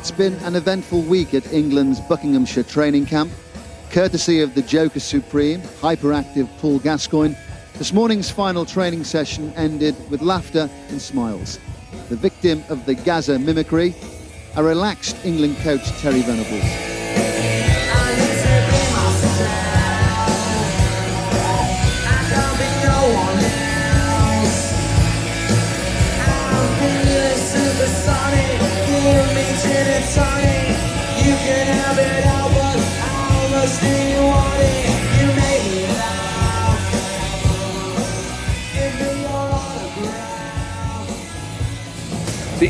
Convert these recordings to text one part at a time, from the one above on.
It's been an eventful week at England's Buckinghamshire training camp. Courtesy of the Joker Supreme, hyperactive Paul Gascoigne, this morning's final training session ended with laughter and smiles. The victim of the Gaza mimicry, a relaxed England coach Terry Venables.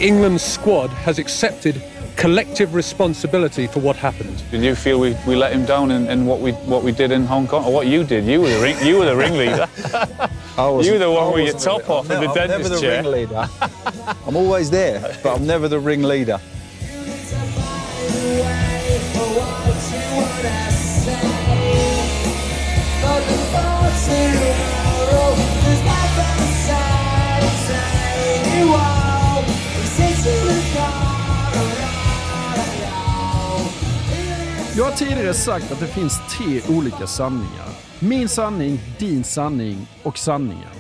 The England squad has accepted collective responsibility for what happened. Did you feel we, we let him down in, in what we what we did in Hong Kong, or what you did? You were the ring, you were the ringleader. you were the one with your top off in the I'm dentist never the chair. ringleader. I'm always there, but I'm never the ringleader. Jag har tidigare sagt att det finns tre olika sanningar. Min sanning, din sanning och sanningen.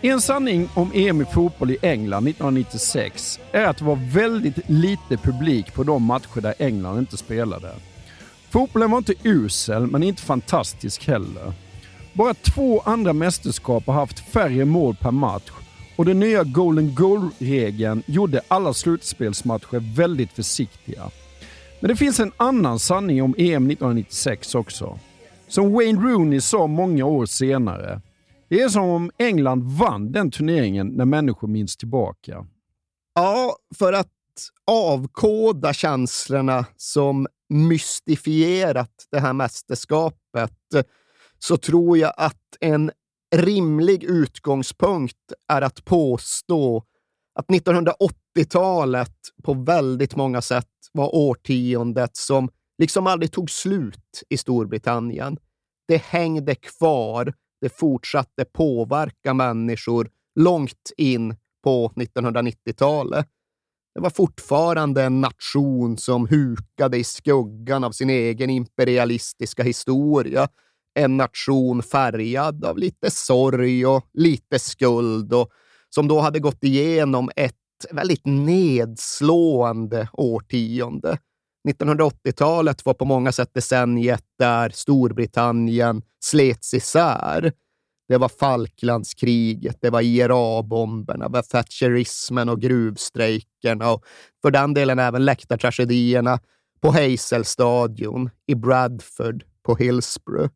En sanning om EM i fotboll i England 1996 är att det var väldigt lite publik på de matcher där England inte spelade. Fotbollen var inte usel, men inte fantastisk heller. Bara två andra mästerskap har haft färre mål per match och den nya golden goal-regeln gjorde alla slutspelsmatcher väldigt försiktiga. Men det finns en annan sanning om EM 1996 också. Som Wayne Rooney sa många år senare. Det är som om England vann den turneringen när människor minns tillbaka. Ja, för att avkoda känslorna som mystifierat det här mästerskapet så tror jag att en rimlig utgångspunkt är att påstå att 1980 80-talet på väldigt många sätt var årtiondet som liksom aldrig tog slut i Storbritannien. Det hängde kvar, det fortsatte påverka människor långt in på 1990-talet. Det var fortfarande en nation som hukade i skuggan av sin egen imperialistiska historia. En nation färgad av lite sorg och lite skuld och som då hade gått igenom ett väldigt nedslående årtionde. 1980-talet var på många sätt decenniet där Storbritannien slets isär. Det var Falklandskriget, det var IRA-bomberna, det var thatcherismen och gruvstrejkerna och för den delen även läktartragedierna på Hazelstadion, i Bradford, på Hillsborough.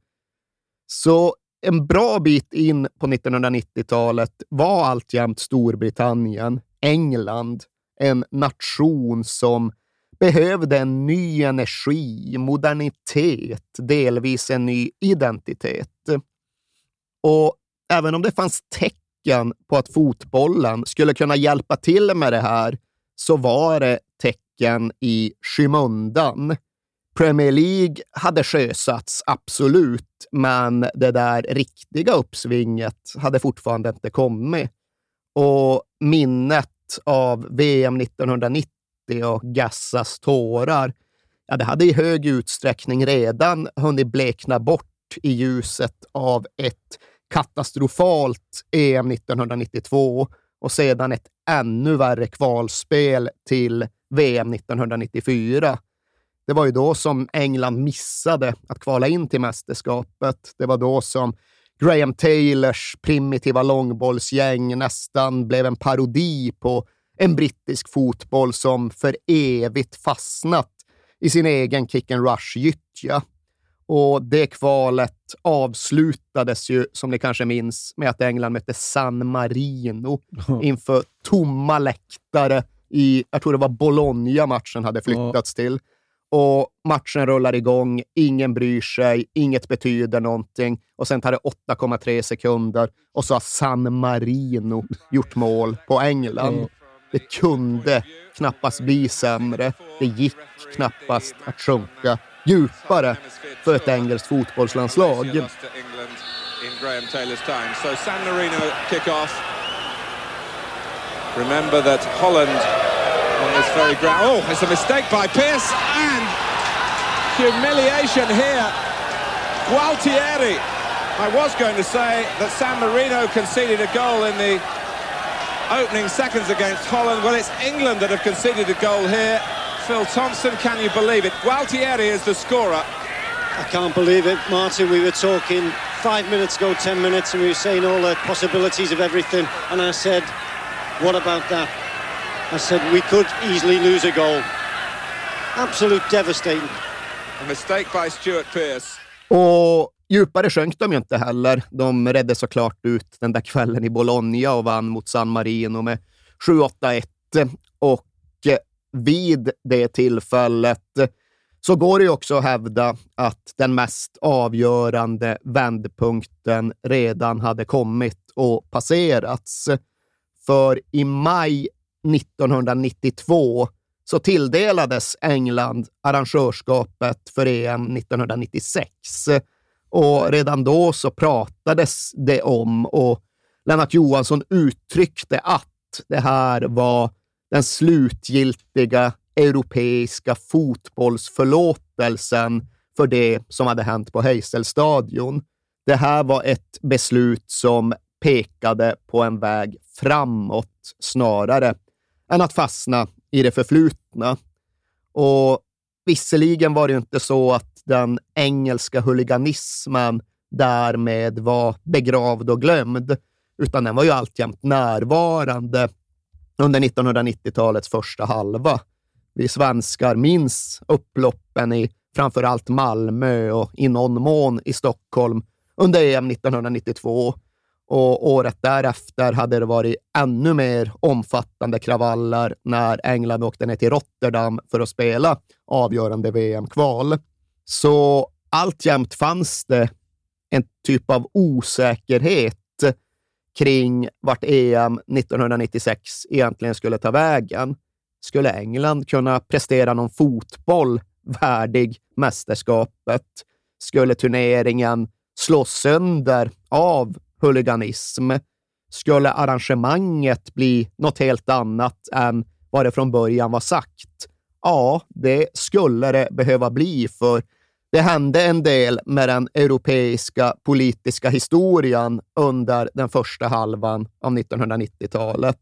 Så en bra bit in på 1990-talet var alltjämt Storbritannien, England, en nation som behövde en ny energi, modernitet, delvis en ny identitet. Och även om det fanns tecken på att fotbollen skulle kunna hjälpa till med det här, så var det tecken i skymundan. Premier League hade sjösatts, absolut, men det där riktiga uppsvinget hade fortfarande inte kommit. Och minnet av VM 1990 och Gassas tårar, ja, det hade i hög utsträckning redan hunnit blekna bort i ljuset av ett katastrofalt EM 1992 och sedan ett ännu värre kvalspel till VM 1994 Det var ju då som England missade att kvala in till mästerskapet. Det var då som Graham Taylors primitiva långbollsgäng nästan blev en parodi på en brittisk fotboll som för evigt fastnat i sin egen kick and rush-gyttja. Och det kvalet avslutades ju, som ni kanske minns, med att England mötte San Marino inför tomma läktare i, jag tror det var Bologna matchen hade flyttats till. Och matchen rullar igång, ingen bryr sig, inget betyder någonting. Och sen tar det 8,3 sekunder och så har San Marino gjort mål på England. Det kunde knappast bli sämre. Det gick knappast att sjunka djupare för ett engelskt fotbollslandslag. Remember that Holland on this very ground. Oh, it's a mistake by Pierce and humiliation here. Gualtieri. I was going to say that San Marino conceded a goal in the opening seconds against Holland. Well, it's England that have conceded a goal here. Phil Thompson, can you believe it? Gualtieri is the scorer. I can't believe it, Martin. We were talking five minutes ago, ten minutes, and we were saying all the possibilities of everything. And I said, what about that? I said, we could easily lose a goal. Absolute devastating. A mistake by Stuart Pearce. Och djupare sjönk de ju inte heller. De redde såklart ut den där kvällen i Bologna och vann mot San Marino med 7-8-1. Och eh, vid det tillfället så går det ju också att hävda att den mest avgörande vändpunkten redan hade kommit och passerats. För i maj 1992 så tilldelades England arrangörskapet för EM 1996. Och redan då så pratades det om och Lennart Johansson uttryckte att det här var den slutgiltiga europeiska fotbollsförlåtelsen för det som hade hänt på Heiselstadion. Det här var ett beslut som pekade på en väg framåt snarare än att fastna i det förflutna. Och visserligen var det ju inte så att den engelska huliganismen därmed var begravd och glömd, utan den var ju alltjämt närvarande under 1990-talets första halva. Vi svenskar minns upploppen i framför allt Malmö och i någon mån i Stockholm under EM 1992. Och året därefter hade det varit ännu mer omfattande kravaller när England åkte ner till Rotterdam för att spela avgörande VM-kval. Så alltjämt fanns det en typ av osäkerhet kring vart EM 1996 egentligen skulle ta vägen. Skulle England kunna prestera någon fotboll värdig mästerskapet? Skulle turneringen slås sönder av huliganism? Skulle arrangemanget bli något helt annat än vad det från början var sagt? Ja, det skulle det behöva bli, för det hände en del med den europeiska politiska historien under den första halvan av 1990-talet.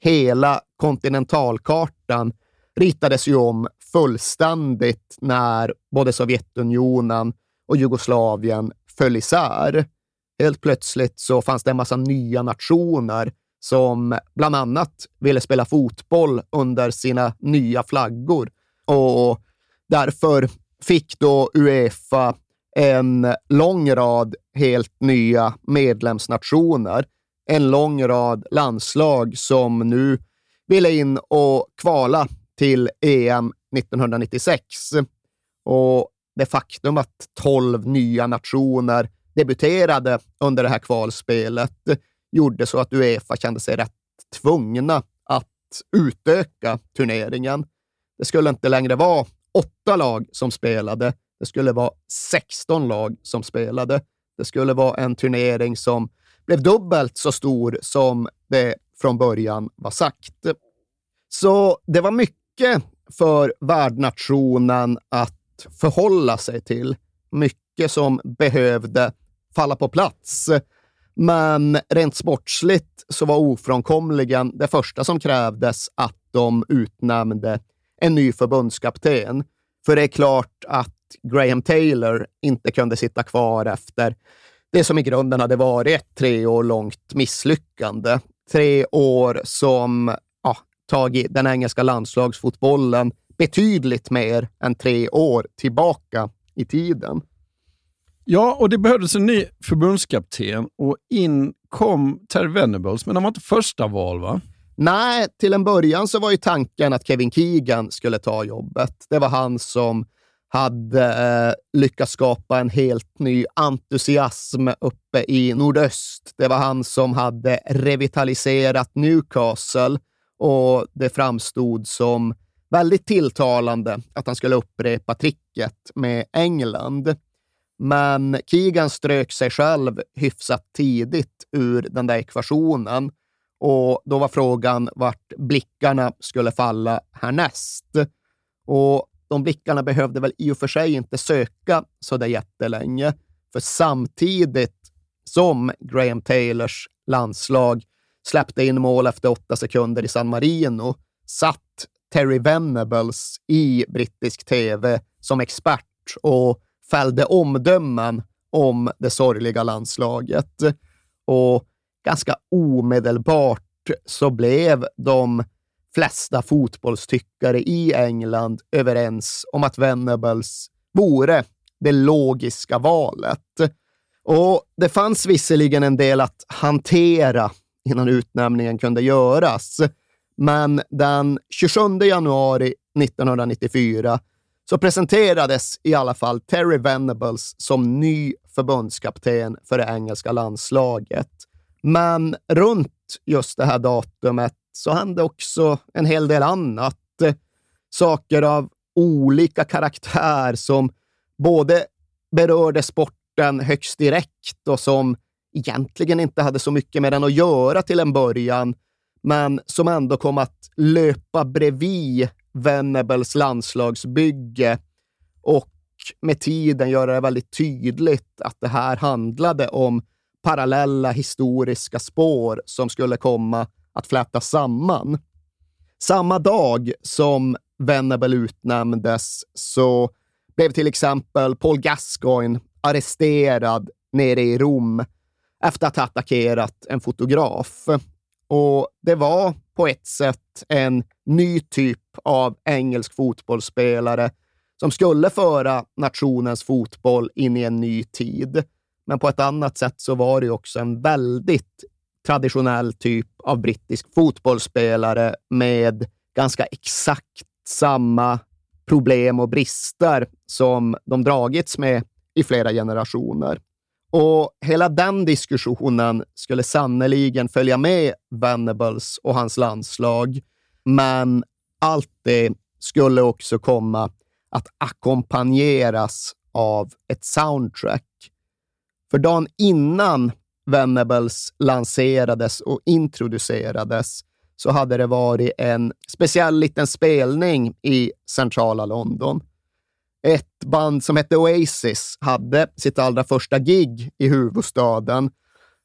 Hela kontinentalkartan ritades ju om fullständigt när både Sovjetunionen och Jugoslavien föll isär. Helt plötsligt så fanns det en massa nya nationer som bland annat ville spela fotboll under sina nya flaggor och därför fick då Uefa en lång rad helt nya medlemsnationer. En lång rad landslag som nu ville in och kvala till EM 1996. Och det faktum att tolv nya nationer debuterade under det här kvalspelet gjorde så att Uefa kände sig rätt tvungna att utöka turneringen. Det skulle inte längre vara åtta lag som spelade. Det skulle vara 16 lag som spelade. Det skulle vara en turnering som blev dubbelt så stor som det från början var sagt. Så det var mycket för värdnationen att förhålla sig till. Mycket som behövde falla på plats. Men rent sportsligt så var ofrånkomligen det första som krävdes att de utnämnde en ny förbundskapten. För det är klart att Graham Taylor inte kunde sitta kvar efter det som i grunden hade varit ett tre år långt misslyckande. Tre år som ja, tagit den engelska landslagsfotbollen betydligt mer än tre år tillbaka i tiden. Ja, och det behövdes en ny förbundskapten och in kom Terry Venables, men han var inte första val va? Nej, till en början så var ju tanken att Kevin Keegan skulle ta jobbet. Det var han som hade eh, lyckats skapa en helt ny entusiasm uppe i nordöst. Det var han som hade revitaliserat Newcastle och det framstod som väldigt tilltalande att han skulle upprepa tricket med England. Men Keegan strök sig själv hyfsat tidigt ur den där ekvationen och då var frågan vart blickarna skulle falla härnäst. Och de blickarna behövde väl i och för sig inte söka så där jättelänge, för samtidigt som Graham Taylors landslag släppte in mål efter åtta sekunder i San Marino satt Terry Venables i brittisk tv som expert och fällde omdömen om det sorgliga landslaget. Och ganska omedelbart så blev de flesta fotbollstyckare i England överens om att Venables vore det logiska valet. Och Det fanns visserligen en del att hantera innan utnämningen kunde göras, men den 27 januari 1994 så presenterades i alla fall Terry Venables som ny förbundskapten för det engelska landslaget. Men runt just det här datumet så hände också en hel del annat. Saker av olika karaktär som både berörde sporten högst direkt och som egentligen inte hade så mycket med den att göra till en början, men som ändå kom att löpa bredvid Venables landslagsbygge och med tiden göra det väldigt tydligt att det här handlade om parallella historiska spår som skulle komma att flätas samman. Samma dag som Venable utnämndes så blev till exempel Paul Gascoigne arresterad nere i Rom efter att ha attackerat en fotograf. Och det var på ett sätt en ny typ av engelsk fotbollsspelare som skulle föra nationens fotboll in i en ny tid. Men på ett annat sätt så var det också en väldigt traditionell typ av brittisk fotbollsspelare med ganska exakt samma problem och brister som de dragits med i flera generationer. Och hela den diskussionen skulle sannoliken följa med Venables och hans landslag, men allt det skulle också komma att ackompanjeras av ett soundtrack. För dagen innan Venables lanserades och introducerades så hade det varit en speciell liten spelning i centrala London. Ett band som hette Oasis hade sitt allra första gig i huvudstaden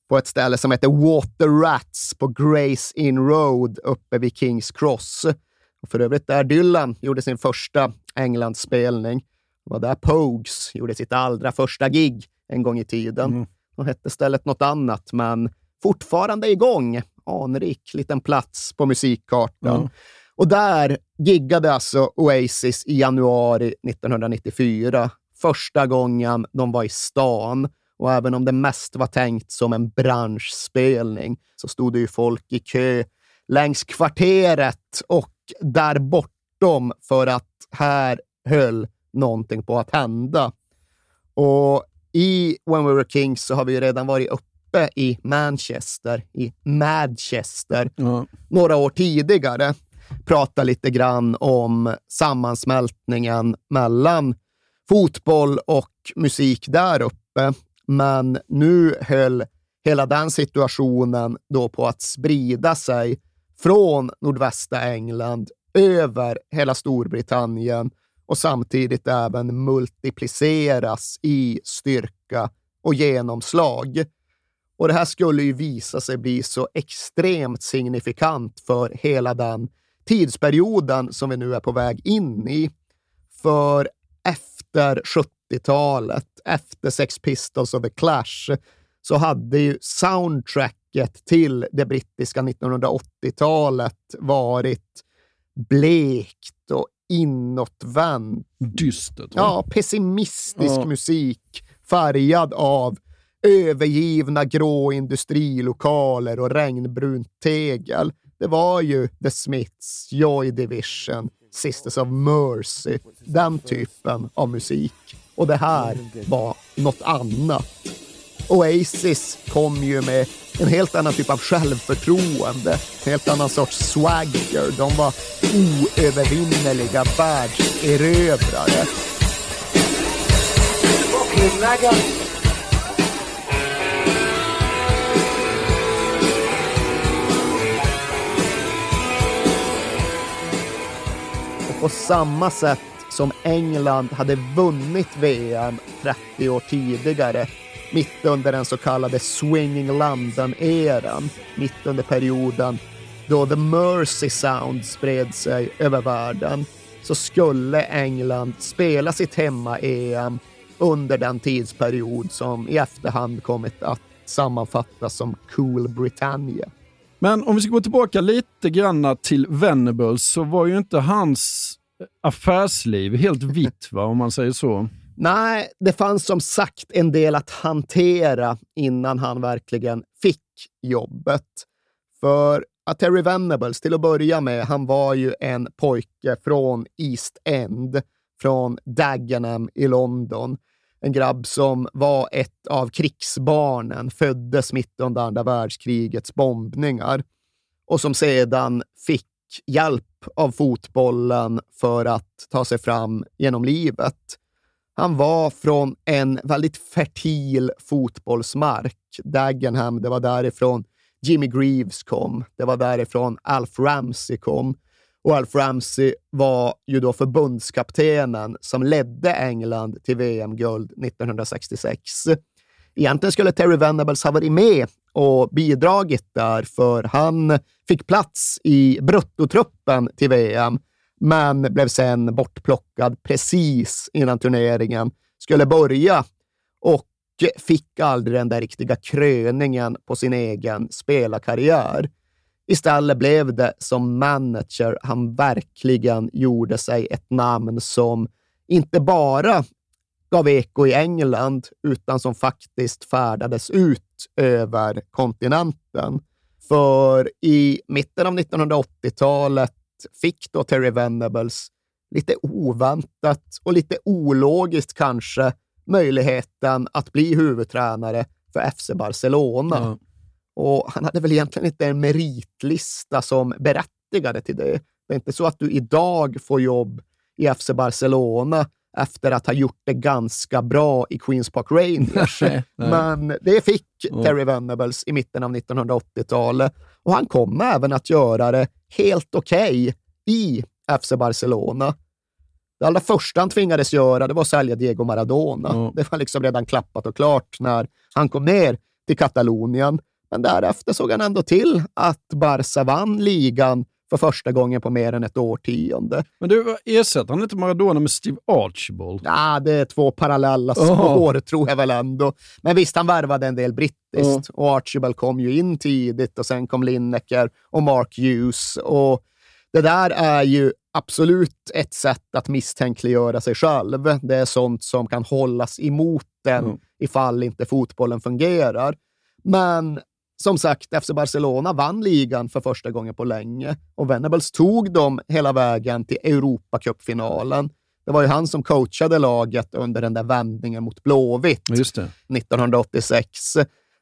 på ett ställe som heter Water Rats på Grace Inn Road uppe vid Kings Cross. Och för övrigt där Dylan gjorde sin första Englandsspelning. Det var där Pogues gjorde sitt allra första gig en gång i tiden. Mm. Då hette stället något annat, men fortfarande igång. Anrik liten plats på musikkartan. Mm. Och där giggade alltså Oasis i januari 1994. Första gången de var i stan. Och även om det mest var tänkt som en branschspelning så stod det ju folk i kö längs kvarteret och där bortom för att här höll någonting på att hända. Och i When We Were Kings så har vi redan varit uppe i Manchester, i Manchester, mm. några år tidigare. Prata lite grann om sammansmältningen mellan fotboll och musik där uppe. Men nu höll hela den situationen då på att sprida sig från nordvästra England över hela Storbritannien och samtidigt även multipliceras i styrka och genomslag. Och Det här skulle ju visa sig bli så extremt signifikant för hela den tidsperioden som vi nu är på väg in i. För efter 70-talet, efter Sex Pistols och The Clash, så hade ju soundtracket till det brittiska 1980-talet varit blekt och inåtvänt. Dystert. Ja, pessimistisk Ja. musik färgad av övergivna grå industrilokaler och regnbrunt tegel. Det var ju The Smiths, Joy Division, Sisters of Mercy, den typen av musik. Och det här var något annat. Oasis kom ju med en helt annan typ av självförtroende, en helt annan sorts swagger. De var oövervinneliga världserövrare. Och på samma sätt som England hade vunnit VM 30 år tidigare, mitt under den så kallade Swinging London-eran, mitt under perioden då The Mercy Sound spred sig över världen, så skulle England spela sitt hemma-EM under den tidsperiod som i efterhand kommit att sammanfattas som Cool Britannia. Men om vi ska gå tillbaka lite grann till Venables så var ju inte hans affärsliv helt vitt, va, om man säger så. Nej, det fanns som sagt en del att hantera innan han verkligen fick jobbet. För att Terry Venables, till att börja med, han var ju en pojke från East End, från Dagenham i London. En grabb som var ett av krigsbarnen, föddes mitt under andra världskrigets bombningar och som sedan fick hjälp av fotbollen för att ta sig fram genom livet. Han var från en väldigt fertil fotbollsmark. Dagenham, det var därifrån Jimmy Greaves kom. Det var därifrån Alf Ramsey kom. Och Alf Ramsey var ju då förbundskaptenen som ledde England till VM-guld 1966. Egentligen skulle Terry Venables ha varit med och bidragit där, för han fick plats i bruttotruppen till VM, men blev sen bortplockad precis innan turneringen skulle börja och fick aldrig den där riktiga kröningen på sin egen spelarkarriär. Istället blev det som manager han verkligen gjorde sig ett namn som inte bara gav eko i England, utan som faktiskt färdades ut över kontinenten. För i mitten av 1980-talet fick då Terry Venables lite oväntat och lite ologiskt kanske möjligheten att bli huvudtränare för FC Barcelona. Mm. Och han hade väl egentligen inte en meritlista som berättigade till det. Det är inte så att du idag får jobb i FC Barcelona efter att ha gjort det ganska bra i Queens Park Rangers. Nej, nej. Men det fick. Terry Venables i mitten av 1980-talet och han kom även att göra det helt okej i FC Barcelona. Det allra första han tvingades göra det var att sälja Diego Maradona. Ja. Det var liksom redan klappat och klart när han kom ner till Katalonien. Men därefter såg han ändå till att Barca vann ligan för första gången på mer än ett årtionde. Men du, ersätter han inte Maradona med Steve Archibald? Ja, det är två parallella spår, tror jag väl ändå. Men visst, han värvade en del brittiskt och Archibald kom ju in tidigt och sen kom Lineker och Mark Hughes. Och det där är ju absolut ett sätt att misstänkliggöra sig själv. Det är sånt som kan hållas emot en Mm. ifall inte fotbollen fungerar. Men som sagt, FC Barcelona vann ligan för första gången på länge och Venables tog dem hela vägen till Europacupfinalen. Det var ju han som coachade laget under den där vändningen mot Blåvitt Just det. 1986.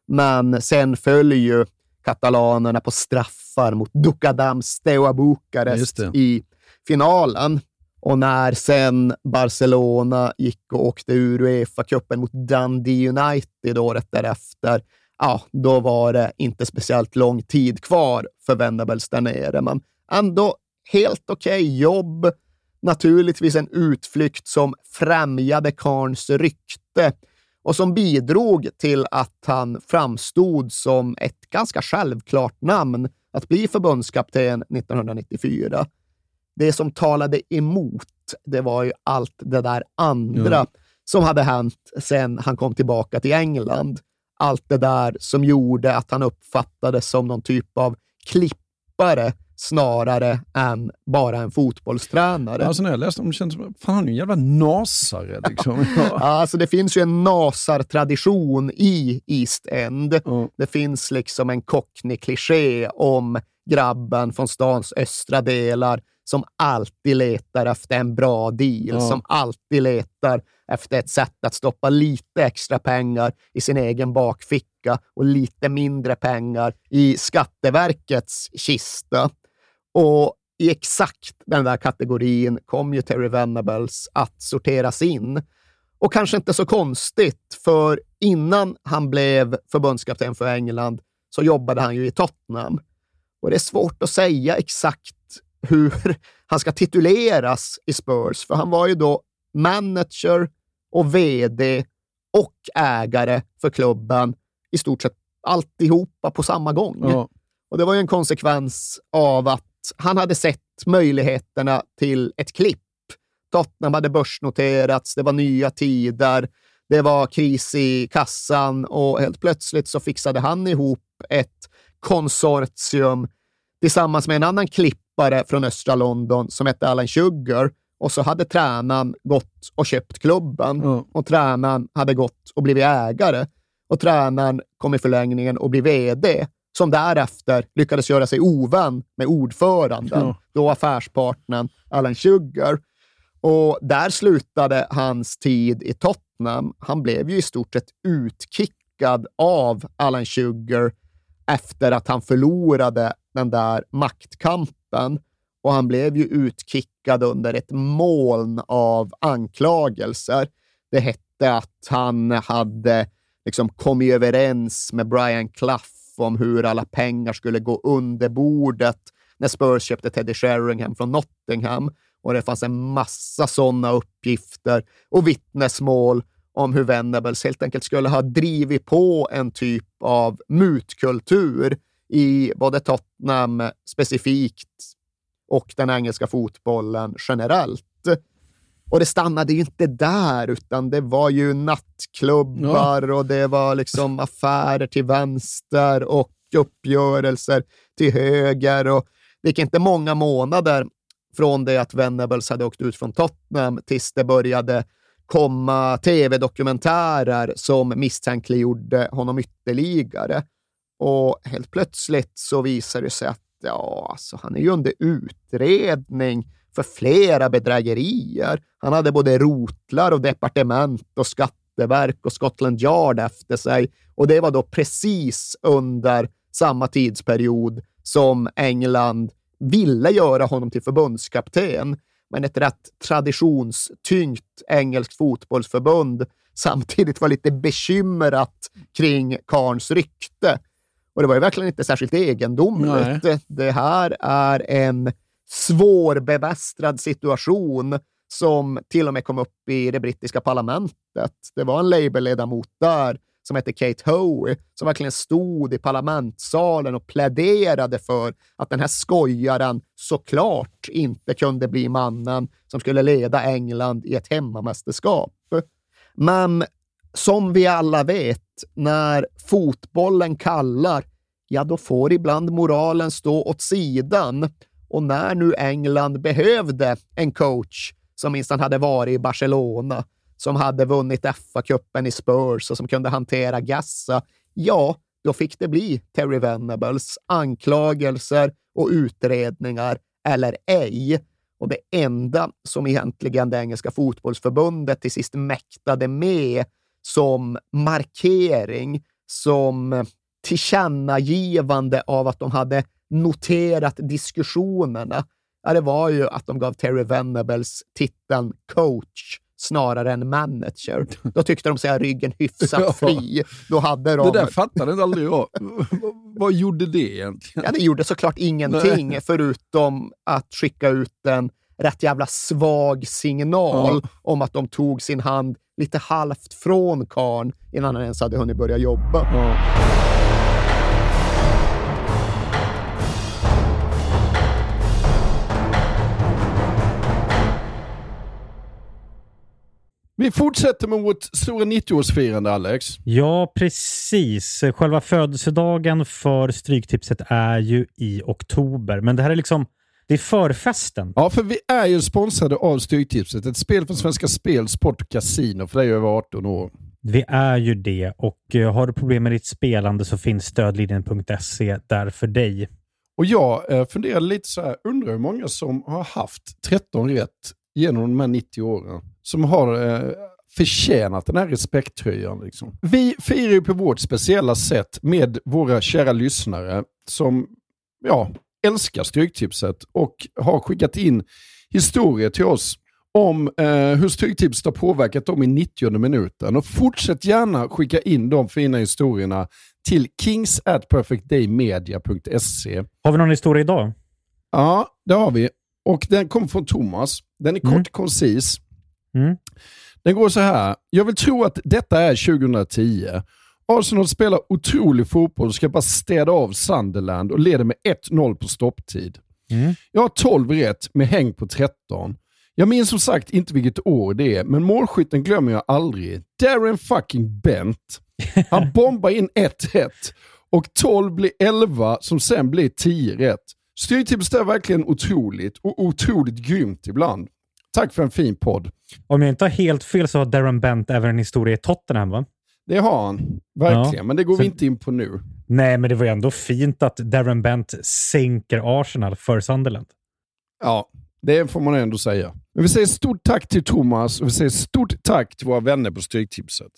Men sen föll ju katalanerna på straffar mot Ducadam Steaua Bukarest i finalen. Och när sen Barcelona gick och åkte ur Uefa-cupen mot Dundee United året därefter, ja, då var det inte speciellt lång tid kvar för Venables där nere. Men ändå helt okej jobb. Naturligtvis en utflykt som främjade Karns rykte och som bidrog till att han framstod som ett ganska självklart namn att bli förbundskapten 1994. Det som talade emot det var ju allt det där andra Ja. som hade hänt sen han kom tillbaka till England. Allt det där som gjorde att han uppfattades som någon typ av klippare snarare än bara en fotbollstränare. Alltså när jag läste om det kändes som, fan han är en jävla nasare liksom. Ja, alltså det finns ju en nasartradition i East End. Det finns liksom en cockney-kliché om grabben från stans östra delar som alltid letar efter en bra deal, Ja. som alltid letar efter ett sätt att stoppa lite extra pengar i sin egen bakficka och lite mindre pengar i Skatteverkets kista. Och i exakt den där kategorin kom ju Terry Venables att sorteras in. Och kanske inte så konstigt, för innan han blev förbundskapten för England så jobbade han ju i Tottenham. Och det är svårt att säga exakt hur han ska tituleras i Spurs, för han var ju då manager och vd och ägare för klubben i stort sett alltihopa på samma gång. Ja. Och det var ju en konsekvens av att han hade sett möjligheterna till ett klipp. Tottenham hade börsnoterats, det var nya tider, det var kris i kassan och helt plötsligt så fixade han ihop ett konsortium tillsammans med en annan klippare från östra London som hette Alan Sugar. Och så hade tränaren gått och köpt klubben och tränaren hade gått och blivit ägare. Och tränaren kom i förlängningen och blev vd som därefter lyckades göra sig ovän med ordföranden, Ja. då affärspartnern Alan Sugar. Och där slutade hans tid i Tottenham. Han blev ju i stort sett utkickad av Alan Sugar efter att han förlorade den där maktkampen. Och han blev ju utkickad under ett moln av anklagelser. Det hette att han hade liksom kommit överens med Brian Clough om hur alla pengar skulle gå under bordet när Spurs köpte Teddy Sheringham från Nottingham. Och det fanns en massa sådana uppgifter och vittnesmål om hur Venables helt enkelt skulle ha drivit på en typ av mutkultur i både Tottenham specifikt och den engelska fotbollen generellt. Och det stannade ju inte där, utan det var ju nattklubbar och det var liksom affärer till vänster och uppgörelser till höger. Och det gick inte många månader från det att Venables hade åkt ut från Tottenham tills det började komma tv-dokumentärer som misstänkliggjorde honom ytterligare. Och helt plötsligt så visar det sig att ja, alltså, han är ju under utredning för flera bedrägerier. Han hade både rotlar och departement och skatteverk och Scotland Yard efter sig. Och det var då precis under samma tidsperiod som England ville göra honom till förbundskapten. Men ett rätt traditionstyngt engelskt fotbollsförbund samtidigt var lite bekymrat kring Karns rykte. Och det var ju verkligen inte särskilt egendomligt. Nej. Det här är en svårbemästrad situation som till och med kom upp i det brittiska parlamentet. Det var en Labour-ledamot där som hette Kate Hoey som verkligen stod i parlamentssalen och pläderade för att den här skojaren såklart inte kunde bli mannen som skulle leda England i ett hemmamästerskap. Men som vi alla vet, när fotbollen kallar, ja då får ibland moralen stå åt sidan. Och när nu England behövde en coach som minsann hade varit i Barcelona, som hade vunnit FA-cupen i Spurs och som kunde hantera Gassa, ja, då fick det bli Terry Venables anklagelser och utredningar, eller ej. Och det enda som egentligen det engelska fotbollsförbundet till sist mäktade med som markering, som tillkännagivande av att de hade noterat diskussionerna, ja, det var ju att de gav Terry Venables titeln coach snarare än manager. Då tyckte de sig ha ryggen hyfsat Ja. fri. Då hade de... Det där fattade aldrig jag. Vad gjorde det egentligen? Ja, det gjorde såklart ingenting Nej. förutom att skicka ut en rätt jävla svag signal om att de tog sin hand lite halvt från karn innan han ens hade hunnit börja jobba. Vi fortsätter med vårt stora 90-årsfirande, Alex. Ja, precis. Själva födelsedagen för Stryktipset är ju i oktober, men det här är liksom det är förfesten. Ja, för vi är ju sponsrade av Stryktipset. Ett spel från Svenska Spel, Sport och Casino för dig över 18 år. Vi är ju det och uh, har du problem med ditt spelande så finns stödlinjen.se där för dig. Och jag uh, funderar lite så här, undrar hur många som har haft 13 rätt genom de här 90 åren. Som har uh, förtjänat den här respekttröjan. Liksom. Vi firar ju på vårt speciella sätt med våra kära lyssnare som ja, älskar Stryktipset och har skickat in historier till oss om eh, hur Stryktipset har påverkat dem i 90 minuten. Och fortsätt gärna skicka in de fina historierna till kings at perfectdaymedia.se. Har vi någon historia idag? Ja, det har vi. Och den kommer från Thomas. Den är kort Mm. koncis. Mm. Den går så här. Jag vill tro att detta är 2010. Arsenal spelar otrolig fotboll och ska bara städa av Sunderland och leder med 1-0 på stopptid. Mm. Jag har 12 rätt med häng på 13. Jag minns som sagt inte vilket år det är, men målskytten glömmer jag aldrig. Darren fucking Bent. Han bombar in ett rätt och 12 blir 11 som sen blir 10 rätt. Styrtipset är verkligen otroligt och otroligt grymt ibland. Tack för en fin podd. Om jag inte har helt fel så har Darren Bent även en historia i Tottenham, va? Det har han, verkligen. Ja. Men det går Så- vi inte in på nu. Nej, men det var ju ändå fint att Darren Bent sänker Arsenal för Sunderland. Ja, det får man ändå säga. Men vi säger stort tack till Thomas och vi säger stort tack till våra vänner på Stryktipset.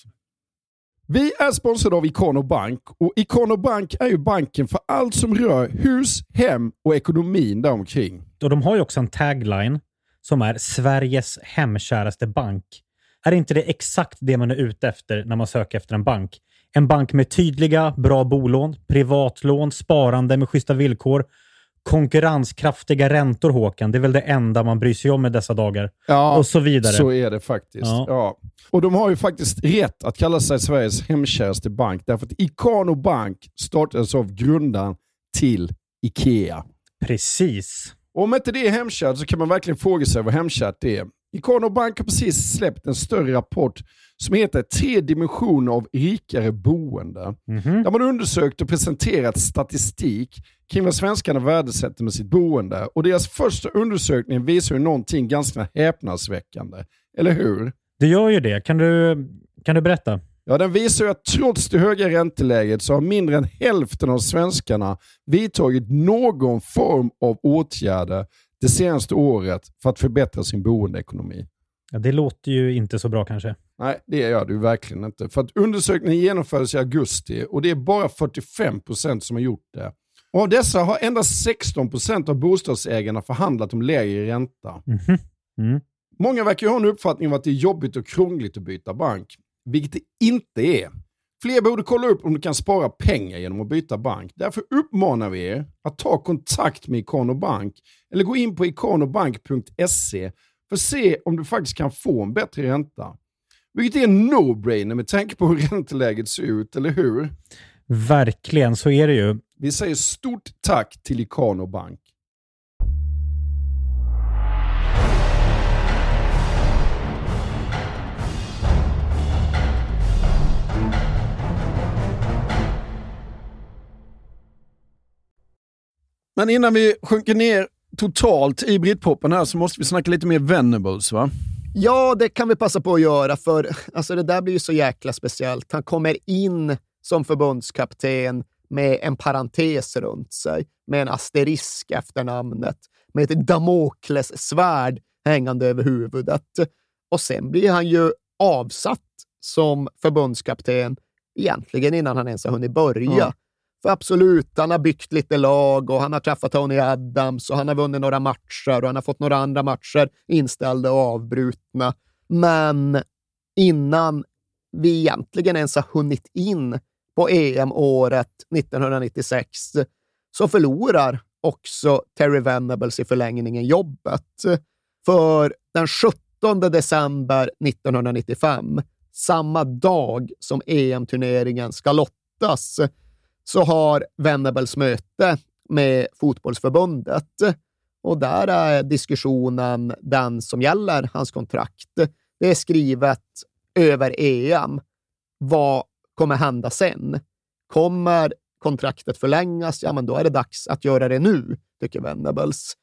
Vi är sponsrade av Ikano Bank och Ikano Bank är ju banken för allt som rör hus, hem och ekonomin däromkring. Och de har ju också en tagline som är Sveriges hemkäraste bank. Är inte det exakt det man är ute efter när man söker efter en bank? En bank med tydliga, bra bolån, privatlån, sparande med schyssta villkor, konkurrenskraftiga räntor, Håkan. Det är väl det enda man bryr sig om i dessa dagar. Ja, och så vidare. Så är det faktiskt. Ja. Ja. Och de har ju faktiskt rätt att kalla sig Sveriges hemkäraste bank därför att Ikano Bank startades av grundaren till Ikea. Precis. Och om inte det är hemkärt så kan man verkligen fråga sig vad hemkärt det är. Ikano Bank har precis släppt en större rapport som heter Tre dimensioner av rikare boende. Där man undersökt och presenterat statistik kring vad svenskarna värdesätter med sitt boende. Och deras första undersökning visar ju någonting ganska häpnadsväckande. Eller hur? Det gör ju det. Kan du, kan du berätta? Ja, den visar ju att trots det höga ränteläget så har mindre än hälften av svenskarna vidtagit någon form av åtgärder det senaste året för att förbättra sin boendeekonomi. Ja, det låter ju inte så bra kanske. Nej, det gör du verkligen inte. För att undersökningen genomfördes i augusti och det är bara 45% som har gjort det. Och av dessa har endast 16% av bostadsägarna förhandlat om lägre ränta. Mm. Många verkar ha en uppfattning om att det är jobbigt och krångligt att byta bank, vilket det inte är. Fler borde kolla upp om du kan spara pengar genom att byta bank. Därför uppmanar vi er att ta kontakt med Ikano Bank eller gå in på ikanobank.se för att se om du faktiskt kan få en bättre ränta. Vilket är en no-brainer med tanke på hur ränteläget ser ut, eller hur? Verkligen, så är det ju. Vi säger stort tack till Ikano Bank. Men innan vi sjunker ner totalt i Britpopen här så måste vi snacka lite mer Venables va? Ja, det kan vi passa på att göra, för alltså, det där blir ju så jäkla speciellt. Han kommer in som förbundskapten med en parentes runt sig, med en asterisk efter namnet, med ett Damokles svärd hängande över huvudet. Och sen blir han ju avsatt som förbundskapten egentligen innan han ens har hunnit börja. Ja. För absolut, han har byggt lite lag och han har träffat Tony Adams och han har vunnit några matcher och han har fått några andra matcher inställda och avbrutna. Men innan vi egentligen ens har hunnit in på EM-året 1996 så förlorar också Terry Venables i förlängningen jobbet. För den 17 december 1995, samma dag som EM-turneringen ska lottas, så har Venables möte med fotbollsförbundet. Och där är diskussionen den som gäller hans kontrakt. Det är skrivet över EM. Vad kommer hända sen? Kommer kontraktet förlängas? Ja, men då är det dags att göra det nu, tycker Venables.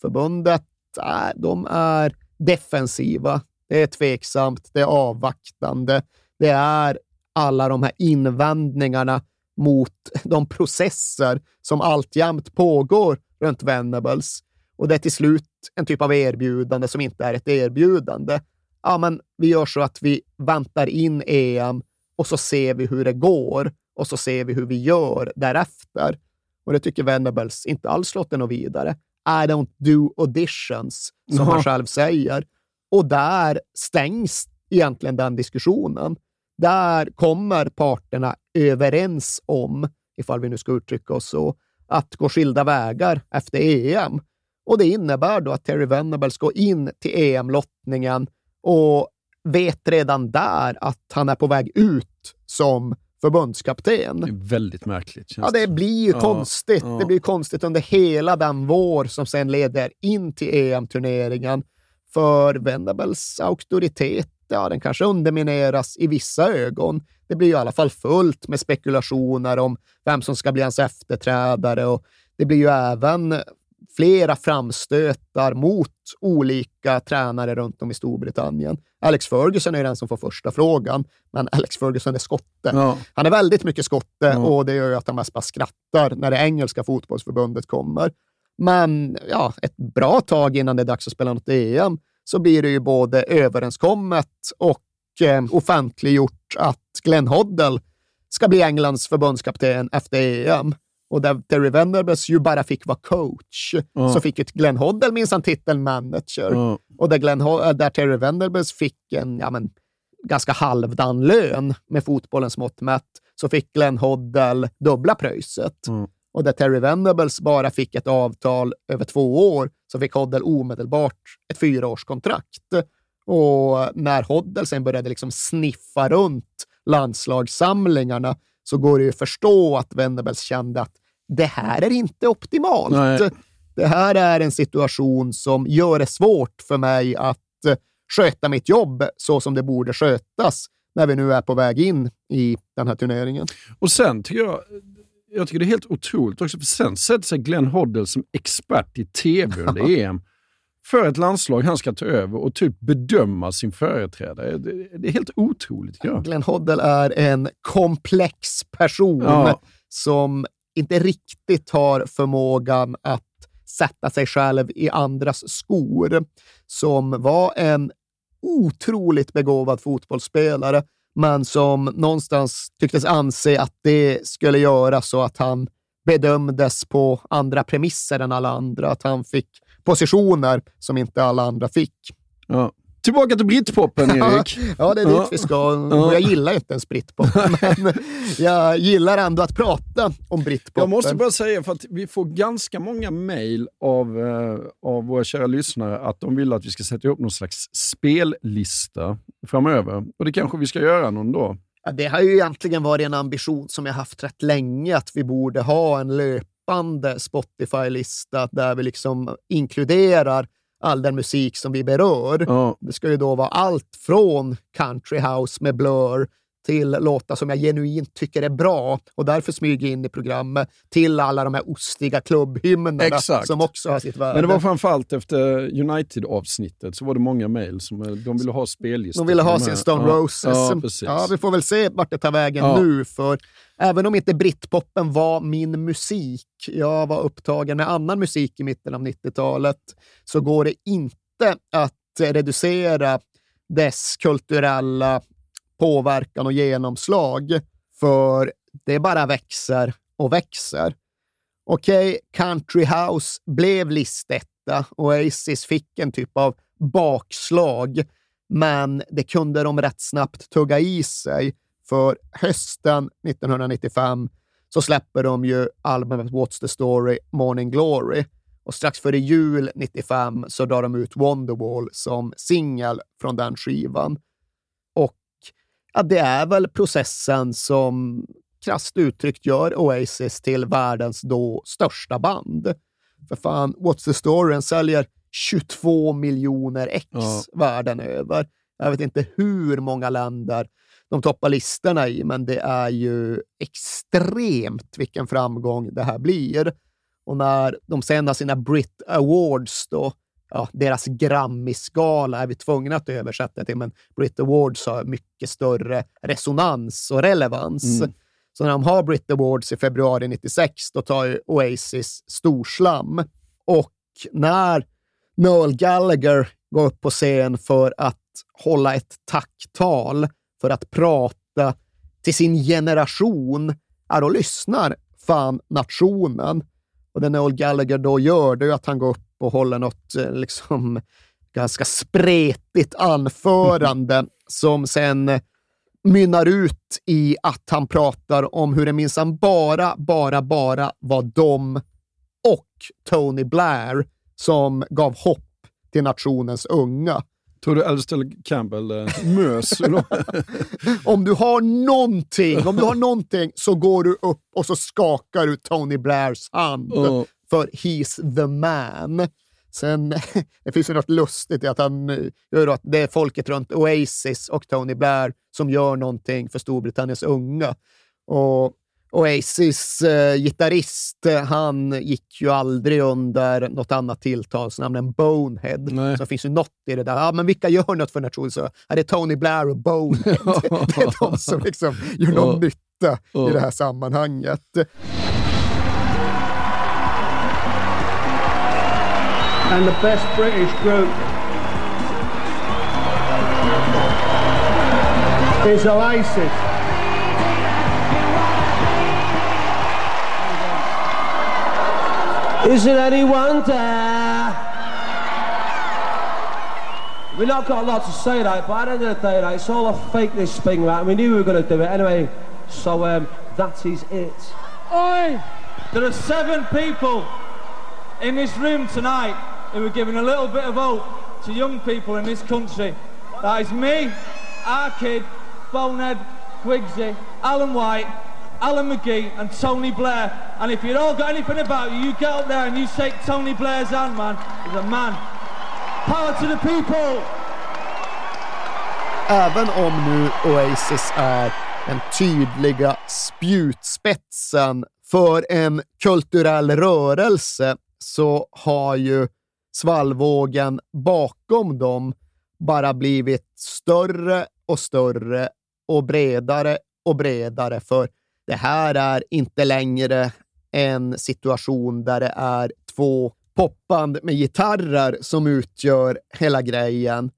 Förbundet, äh, de är defensiva. Det är tveksamt, det är avvaktande. Det är alla de här invändningarna mot de processer som alltjämt pågår runt Venables. Och det är till slut en typ av erbjudande som inte är ett erbjudande. Ja, men vi gör så att vi väntar in EM och så ser vi hur det går och så ser vi hur vi gör därefter. Och det tycker Venables inte alls låter något vidare. I don't do auditions, som Ja. han själv säger. Och där stängs egentligen den diskussionen. Där kommer parterna överens om, ifall vi nu ska uttrycka oss så, att gå skilda vägar efter EM. Och det innebär då att Terry Venables går in till EM-lottningen och vet redan där att han är på väg ut som förbundskapten. Det är väldigt märkligt. Ja, det blir ju Ja, konstigt. ja. Det blir konstigt under hela den vår som sen leder in till EM-turneringen. För Venables auktoritet, ja, den kanske undermineras i vissa ögon. Det blir ju i alla fall fullt med spekulationer om vem som ska bli hans efterträdare och det blir ju även flera framstötar mot olika tränare runt om i Storbritannien. Alex Ferguson är den som får första frågan, men Alex Ferguson är skotte. Ja. Han är väldigt mycket skotte och det gör ju att han mest bara skrattar när det engelska fotbollsförbundet kommer. Men ja, ett bra tag innan det är dags att spela något EM så blir det ju både överenskommet och eh, offentliggjort att Glenn Hoddle ska bli Englands förbundskapten efter EM. Och där Terry Venables ju bara fick vara coach, Ja. så fick ju Glenn Hoddle minsann titeln manager. Ja. Och där, Glenn, där Terry Venables fick en ja, men, ganska halvdan lön med fotbollens mått mätt, så fick Glenn Hoddle dubbla pröjset. Och där Terry Venables bara fick ett avtal över två år, så fick Hoddle omedelbart ett fyraårskontrakt. Och när Hoddle sen började liksom sniffa runt landslagssamlingarna så går det ju att förstå att Venables kände att det här är inte optimalt. Nej. Det här är en situation som gör det svårt för mig att eh, sköta mitt jobb så som det borde skötas när vi nu är på väg in i den här turneringen. Och sen tycker jag, jag tycker det är helt otroligt också, för sen sätter sig Glenn Hoddle som expert i tv under EM för ett landslag han ska ta över och typ bedöma sin företrädare. Det, det är helt otroligt. jag. Glenn Hoddle är en komplex person Ja. som inte riktigt har förmågan att sätta sig själv i andras skor. Som var en otroligt begåvad fotbollsspelare, men som någonstans tycktes anse att det skulle göra så att han bedömdes på andra premisser än alla andra. Att han fick positioner som inte alla andra fick. Ja. Tillbaka till britpopen, Erik. Ja, det är dit Ja. vi ska. Och jag gillar inte ens britpop, men jag gillar ändå att prata om britpop. Jag måste bara säga, för att vi får ganska många mejl av, eh, av våra kära lyssnare att de vill att vi ska sätta ihop någon slags spellista framöver. Och det kanske vi ska göra någon dag. Ja, det har ju egentligen varit en ambition som jag haft rätt länge, att vi borde ha en löpande Spotify-lista där vi liksom inkluderar all den musik som vi berör. Det ska ju då vara allt från country house med Blur till låtar som jag genuint tycker är bra och därför smyger in i programmet, till alla de här ostiga klubbhymnerna Exakt. som också har sitt värde. Men det var framförallt efter United-avsnittet så var det många mejl som eh, de ville ha spellistor. De ville ha sin. Stone ja, Roses. Ja, precis. Ja, vi får väl se vart det tar vägen Ja. nu, för även om inte britpoppen var min musik, jag var upptagen med annan musik i mitten av 90-talet, så går det inte att reducera dess kulturella påverkan och genomslag, för det bara växer och växer. Okej, Country House blev listetta. och Oasis fick en typ av bakslag, men det kunde de rätt snabbt tugga i sig. För hösten 1995 så släpper de ju albumet What's the Story, Morning Glory. Och strax före jul 95 så drar de ut Wonderwall som singel från den skivan. Ja, det är väl processen som krasst uttryckt gör Oasis till världens då största band. För fan, What's the Story den säljer 22 miljoner ex Ja. världen över. Jag vet inte hur många länder de toppar listorna i, men det är ju extremt vilken framgång det här blir. Och när de sen har sina Brit Awards, då, ja, deras Grammy-skala är vi tvungna att översätta till, men Brit Awards har mycket större resonans och relevans. Mm. Så när de har Brit Awards i februari 96, då tar Oasis storslam. Och när Noel Gallagher går upp på scen för att hålla ett tacktal, för att prata till sin generation, ja, då lyssnar fan nationen. Och det Noel Gallagher då gör, det är att han går upp och håller något eh, liksom, ganska spretigt anförande som sen mynnar ut i att han pratar om hur det minsann bara, bara, bara var de och Tony Blair som gav hopp till nationens unga. Tror du Alistair Campbell eh, mös? om du har någonting, om du har någonting så går du upp och så skakar du Tony Blairs hand. Ja. För he's the man. Sen, det finns ju något lustigt i att han eh, gör att det är folket runt Oasis och Tony Blair som gör någonting för Storbritanniens unga. Och Oasis eh, gitarrist, eh, han gick ju aldrig under något annat tilltalsnamn än Bonehead. Så det finns ju något i det där. Ja, men vilka gör något för nationen? Så är det Tony Blair och Bonehead. det är de som liksom gör någon Ja. nytta Ja. i det här sammanhanget. and the best British group is Oasis. Is it any wonder? We've not got a lot to say, right? But at the end of the day, right, it's all a fake this thing, right? We knew we were going to do it anyway. So um, that is it. Oi! There are seven people in this room tonight who are giving a little bit of hope to young people in this country. That is me, our kid, Bonehead, Quigsy, Alan White, Alan McGee and Tony Blair. And if you've all got anything about you, you get up there and you shake Tony Blair's hand, man. He's a man. Power to the people! Även om nu Oasis är den tydliga spjutspetsen för en kulturell rörelse så har ju svallvågen bakom dem bara blivit större och större och bredare och bredare. För det här är inte längre en situation där det är två popband med gitarrer som utgör hela grejen.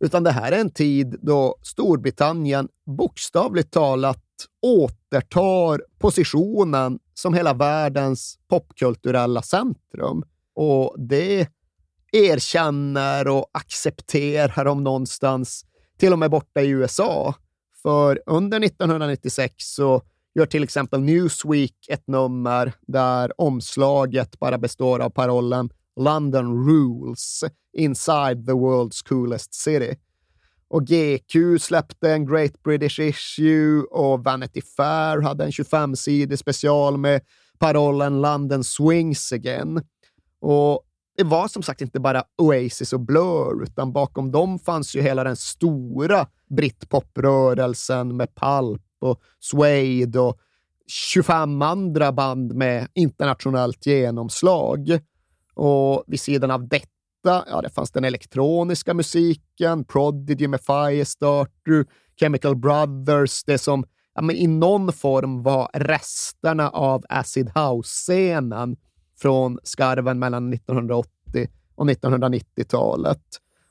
Utan det här är en tid då Storbritannien bokstavligt talat återtar positionen som hela världens popkulturella centrum. Och det erkänner och accepterar de någonstans, till och med borta i USA. För under 1996 så gör till exempel Newsweek ett nummer där omslaget bara består av parollen London rules inside the world's coolest city. Och GQ släppte en Great British Issue och Vanity Fair hade en 25-sidig special med parollen London swings again. Och det var som sagt inte bara Oasis och Blur, utan bakom dem fanns ju hela den stora britpoprörelsen med Pulp och Suede och 25 andra band med internationellt genomslag. Och vid sidan av detta, ja, det fanns den elektroniska musiken, Prodigy med Firestarter, Chemical Brothers, det som ja, men i någon form var resterna av acid house-scenen från skarven mellan 1980 och 1990-talet.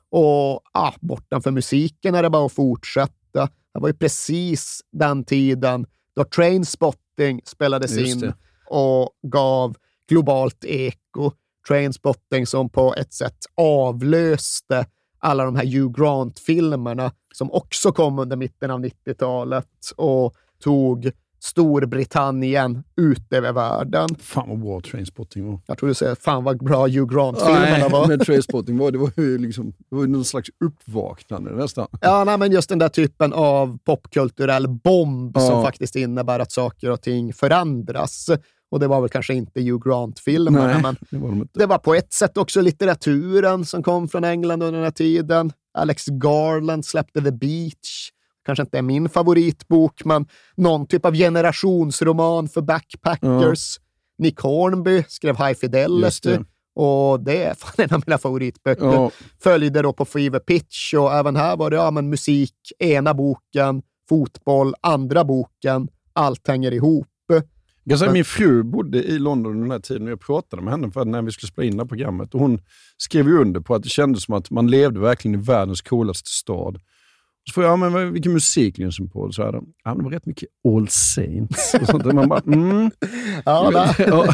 Och ah, bortanför musiken är det bara att fortsätta. Det var ju precis den tiden då Trainspotting spelades Just in det. och gav globalt eko. Trainspotting som på ett sätt avlöste alla de här Hugh Grant-filmerna som också kom under mitten av 90-talet och tog Storbritannien ut över världen. Fan vad bra Trainspotting var. Jag tror du säger fan vad bra Hugh Grant-filmerna var. men Trainspotting var, det var ju liksom, det var någon slags uppvaknande nästan. Ja, nej, men just den där typen av popkulturell bomb Ja. som faktiskt innebär att saker och ting förändras. Och det var väl kanske inte Hugh Grant-filmerna, men det var de det var på ett sätt också litteraturen som kom från England under den här tiden. Alex Garland släppte The Beach. Kanske inte är min favoritbok, men någon typ av generationsroman för backpackers. Nick Hornby skrev High Fidelity. det. Och det är fan en av mina favoritböcker. Ja. Följde då på Fever Pitch och även här var det ja, men musik, ena boken, fotboll, andra boken. Allt hänger ihop. Jag Men- min fru bodde i London under den här tiden och jag pratade med henne för när vi skulle spela in det här programmet. Och hon skrev under på att det kändes som att man levde verkligen i världens coolaste stad. Så får jag, ja, men vilken musik lyssnar på? Så här, ja, men det var rätt mycket All Saints. Och sånt. Man bara, mm. Ja, va? Ja.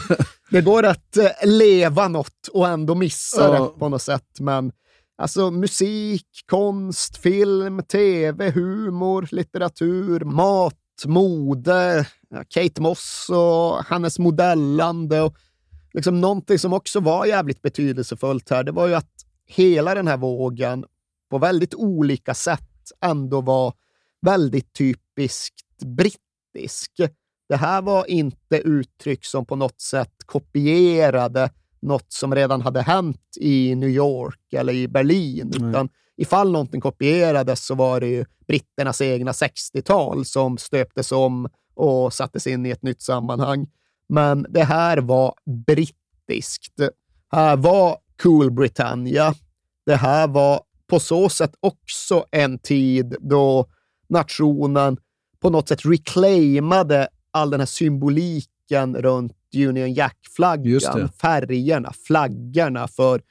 Det går att eh, leva något och ändå missa Ja. det på något sätt. Men alltså musik, konst, film, tv, humor, litteratur, mat, mode, Kate Moss och hennes modellande. Och liksom någonting som också var jävligt betydelsefullt här, det var ju att hela den här vågen på väldigt olika sätt ändå var väldigt typiskt brittisk. Det här var inte uttryck som på något sätt kopierade något som redan hade hänt i New York eller i Berlin, utan ifall någonting kopierades så var det ju britternas egna 60-tal som stöptes om och sattes in i ett nytt sammanhang. Men det här var brittiskt. Det här var Cool Britannia. Det här var på så sätt också en tid då nationen på något sätt reclaimade all den här symboliken runt Union Jack-flaggan, färgerna, flaggorna. För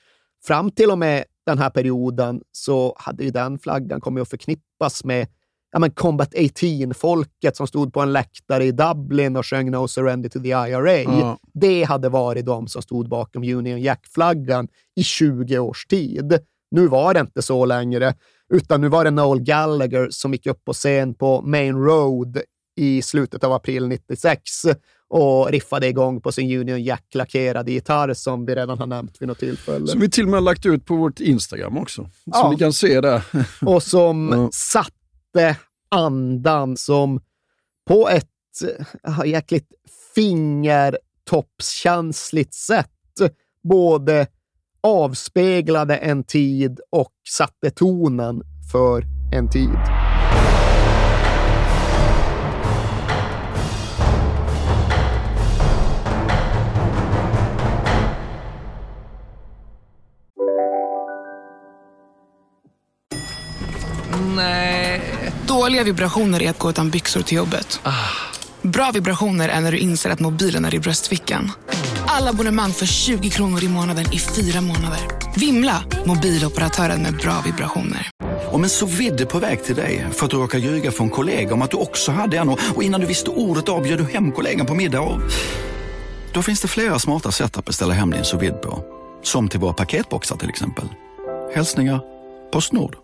fram till och med den här perioden så hade ju den flaggan kommit att förknippas med ja, men Combat 18-folket som stod på en läktare i Dublin och sjöng No Surrender to the IRA. Ja. Det hade varit de som stod bakom Union Jack-flaggan i 20 års tid. Nu var det inte så längre, utan nu var det Noel Gallagher som gick upp på scen på Main Road i slutet av april 96 och riffade igång på sin Union Jack-lackerade gitarr som vi redan har nämnt vid något tillfälle. Som vi till och med har lagt ut på vårt Instagram också. Som Ja. ni kan se där. och som Ja. satte andan som på ett jäkligt fingertoppskänsligt sätt både avspeglade en tid och satte tonen för en tid. Nej. Dåliga vibrationer är att gå utan byxor till jobbet. Bra vibrationer är när du inser att mobilen är i bröstfickan. Alla abonnemang för 20 kronor i månaden i fyra månader. Vimla! Mobiloperatören med bra vibrationer. Om en så vidde på väg till dig för att du råkar ljuga från kollega om att du också hade en och och innan du visste ordet av bjöd du hem kollegan på middag och... Då finns det flera smarta sätt att beställa hem din sous vide på. Som till våra paketboxar till exempel. Hälsningar Postnord.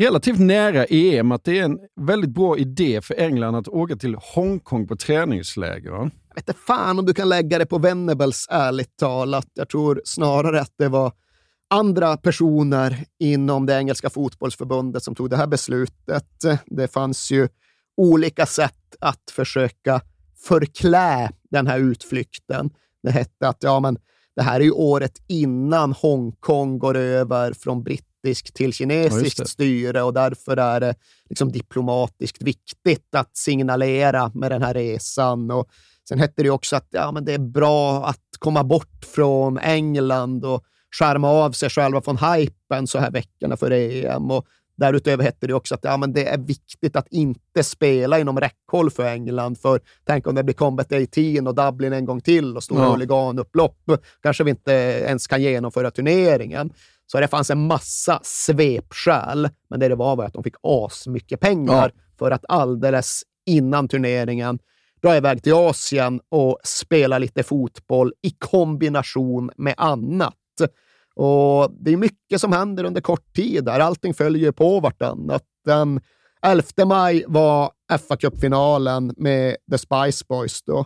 relativt nära EM att det är en väldigt bra idé för England att åka till Hongkong på träningsläger. va? Jag vet inte fan om du kan lägga det på Venables ärligt talat. Jag tror snarare att det var andra personer inom det engelska fotbollsförbundet som tog det här beslutet. Det fanns ju olika sätt att försöka förklä den här utflykten. Det hette att ja, men det här är ju året innan Hongkong går över från brittisk till Ja, kinesiskt det. styre och därför är det liksom diplomatiskt viktigt att signalera med den här resan. Och sen hette det också att ja, men det är bra att komma bort från England och skärma av sig själva från hypen så här veckorna för EM. Och därutöver hette det också att ja, men det är viktigt att inte spela inom räckhåll för England. För tänk om det blir Combat 18 och Dublin en gång till och stora Ja. huliganupplopp. Kanske vi inte ens kan genomföra turneringen. Så det fanns en massa svepskäl, men det det var var att de fick asmycket pengar för att alldeles innan turneringen dra iväg till Asien och spela lite fotboll i kombination med annat. Och Det är mycket som händer under kort tid. Där. Allting följer på vartannat. Den 11 maj var fa Cup-finalen med The Spice Boys. Då.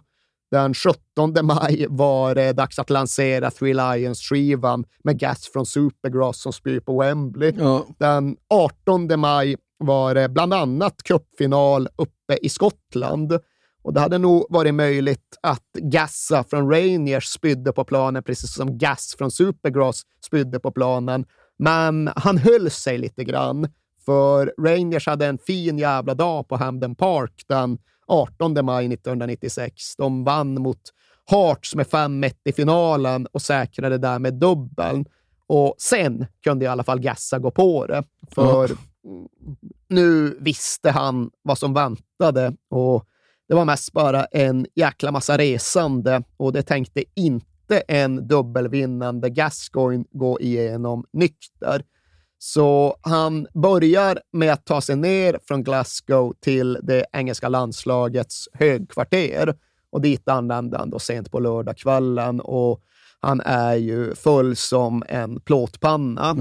Den 17 maj var det dags att lansera Three Lions-skivan med Gas från Supergrass som spyr på Wembley. Ja. Den 18 maj var det bland annat cupfinal uppe i Skottland. Och det hade nog varit möjligt att Gassa från Rangers spydde på planen, precis som Gass från Supergrass spydde på planen. Men han höll sig lite grann, för Rangers hade en fin jävla dag på Hamden Park den 18 maj 1996. De vann mot Hearts med 5-1 i finalen och säkrade därmed dubbeln. Och sen kunde i alla fall Gassa gå på det, för nu visste han vad som väntade och det var mest bara en jäkla massa resande och det tänkte inte en dubbelvinnande Gascoigne gå igenom nykter. Så han börjar med att ta sig ner från Glasgow till det engelska landslagets högkvarter och dit anlände han då sent på lördagskvällen och han är ju full som en plåtpanna.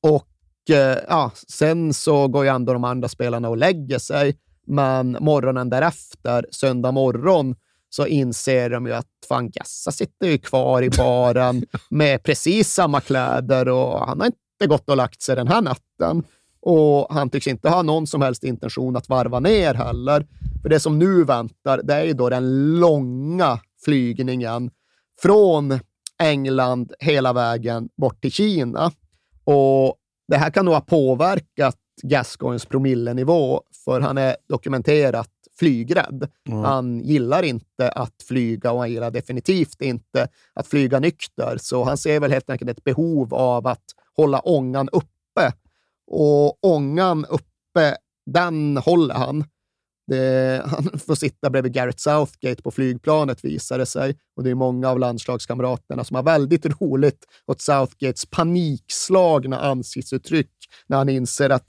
Och eh, ja, sen så går ju ändå de andra spelarna och lägger sig, men morgonen därefter, söndag morgon, så inser de ju att fan, Gassa sitter ju kvar i baren med precis samma kläder och han har inte gått och lagt sig den här natten. Och han tycks inte ha någon som helst intention att varva ner heller. För det som nu väntar, det är ju då den långa flygningen från England hela vägen bort till Kina. Och det här kan nog ha påverkat Gascoins promillenivå, för han är dokumenterat flygrädd. Mm. Han gillar inte att flyga och han gillar definitivt inte att flyga nykter, så han ser väl helt enkelt ett behov av att hålla ångan uppe. Och ångan uppe, den håller han. Det, han får sitta bredvid Garrett Southgate på flygplanet visar det sig. Och det är många av landslagskamraterna som har väldigt roligt åt Southgates panikslagna ansiktsuttryck när han inser att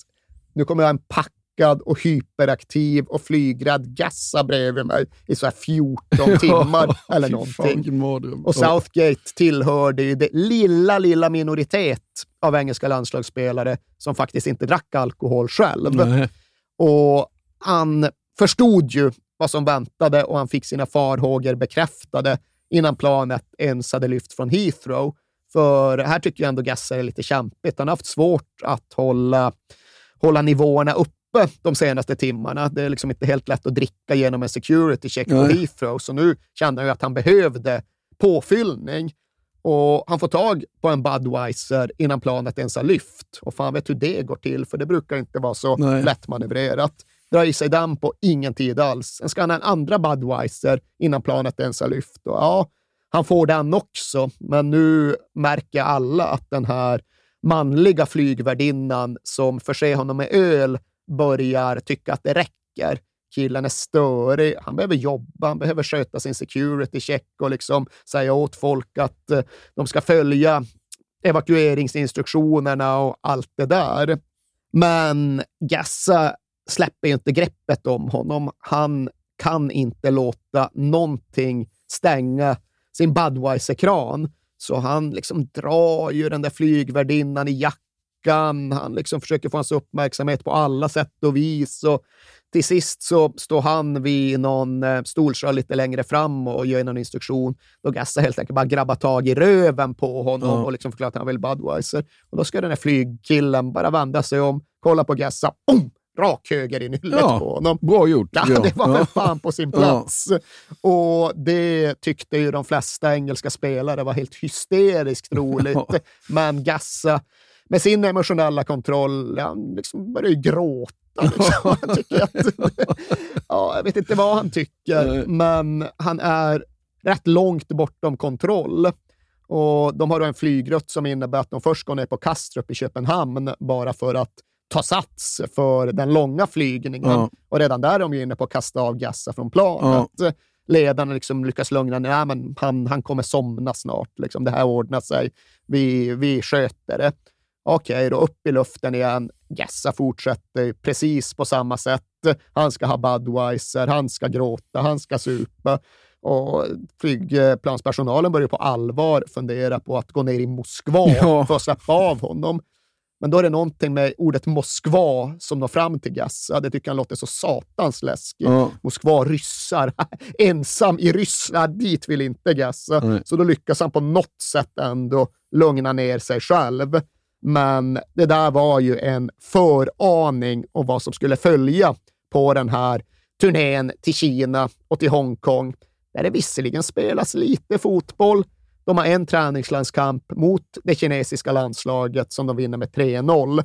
nu kommer jag en packad och hyperaktiv och flygrädd Gassa bredvid mig i så här 14 timmar eller någonting. Och Southgate tillhörde ju det lilla, lilla minoritet av engelska landslagsspelare som faktiskt inte drack alkohol själv. Nej. Och han förstod ju vad som väntade och han fick sina farhågor bekräftade innan planet ens hade lyft från Heathrow. För här tycker jag ändå Gasser är lite kämpigt. Han har haft svårt att hålla, hålla nivåerna uppe de senaste timmarna. Det är liksom inte helt lätt att dricka genom en security check på. Heathrow, så nu kände han ju att han behövde påfyllning. Och han får tag på en Budweiser innan planet ens har lyft. Och fan vet hur det går till, för det brukar inte vara så Nej. lättmanövrerat. Drar i sig den på ingen tid alls. Sen ska han ha en andra Budweiser innan planet ens har lyft. Och ja, han får den också, men nu märker alla att den här manliga flygvärdinnan som förser honom med öl börjar tycka att det räcker. Killen är störig, han behöver jobba, han behöver sköta sin security check och liksom säga åt folk att eh, de ska följa evakueringsinstruktionerna och allt det där. Men Gassa släpper ju inte greppet om honom. Han kan inte låta någonting stänga sin Budweiser-kran. Så han liksom drar ju den där flygvärdinnan i jackan. Han liksom försöker få hans uppmärksamhet på alla sätt och vis. Och till sist så står han vid någon eh, stolsrör lite längre fram och ger någon instruktion. Då Gassa helt enkelt bara grabbar tag i röven på honom Ja. och liksom förklarar att han vill Budweiser. Och då ska den här flygkillen bara vända sig om, kolla på Gassa, boom, rak höger i nyllet Ja, på honom. Bra gjort. Ja, jag. det var väl Ja. fan på sin Ja. plats. Och det tyckte ju de flesta engelska spelare var helt hysteriskt roligt. Ja. Men Gassa, med sin emotionella kontroll, han liksom började ju gråta. Liksom. Han tycker att, ja, jag vet inte vad han tycker, men han är rätt långt bortom kontroll. Och De har då en flygrutt som innebär att de först går ner på Kastrup i Köpenhamn bara för att ta sats för den långa flygningen. Ja. Och redan där är de ju inne på att kasta av Gassa från planet. Ledarna liksom lyckas lugna ner, men han, han kommer somna snart. Liksom. Det här ordnar sig. Vi, vi sköter det. Okej, då upp i luften igen. Gassa fortsätter precis på samma sätt. Han ska ha Budweiser, han ska gråta, han ska supa. Och flygplanspersonalen börjar på allvar fundera på att gå ner i Moskva Ja. för att släppa av honom. Men då är det någonting med ordet Moskva som når fram till Gassa. Det tycker han låter så satans läskigt. Ja. Moskva, ryssar, ensam i Ryssland, dit vill inte Gassa. Nej. Så då lyckas han på något sätt ändå lugna ner sig själv. Men det där var ju en föraning om vad som skulle följa på den här turnén till Kina och till Hongkong, där det visserligen spelas lite fotboll. De har en träningslandskamp mot det kinesiska landslaget som de vinner med 3-0.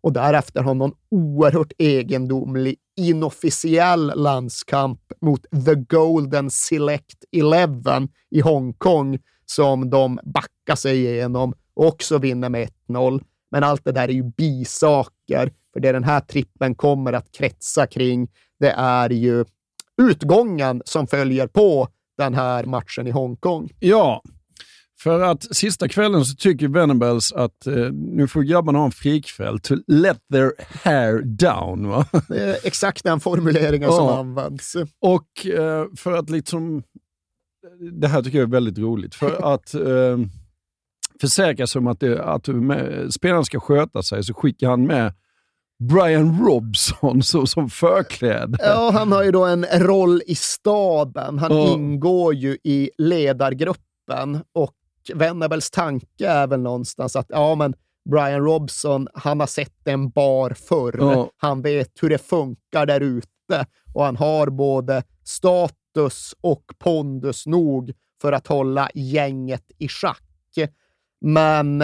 Och därefter har de någon oerhört egendomlig inofficiell landskamp mot The Golden Select Eleven i Hongkong som de backar sig igenom också vinner med 1-0. Men allt det där är ju bisaker, för det den här trippen kommer att kretsa kring, det är ju utgången som följer på den här matchen i Hongkong. Ja, för att sista kvällen så tycker Venables att eh, nu får grabbarna ha en frikväll to let their hair down. Va? Det är exakt den formuleringen som Ja. används. Och eh, för att liksom, det här tycker jag är väldigt roligt, för att eh, försäkra sig om att, det, att med, spelarna ska sköta sig så skickar han med Brian Robson som, som förkläde. Ja, han har ju då en roll i staben. Han Ja. ingår ju i ledargruppen och Venables tanke är väl någonstans att ja, men Brian Robson, han har sett en bar förr. Ja. Han vet hur det funkar där ute och han har både status och pondus nog för att hålla gänget i schack. Men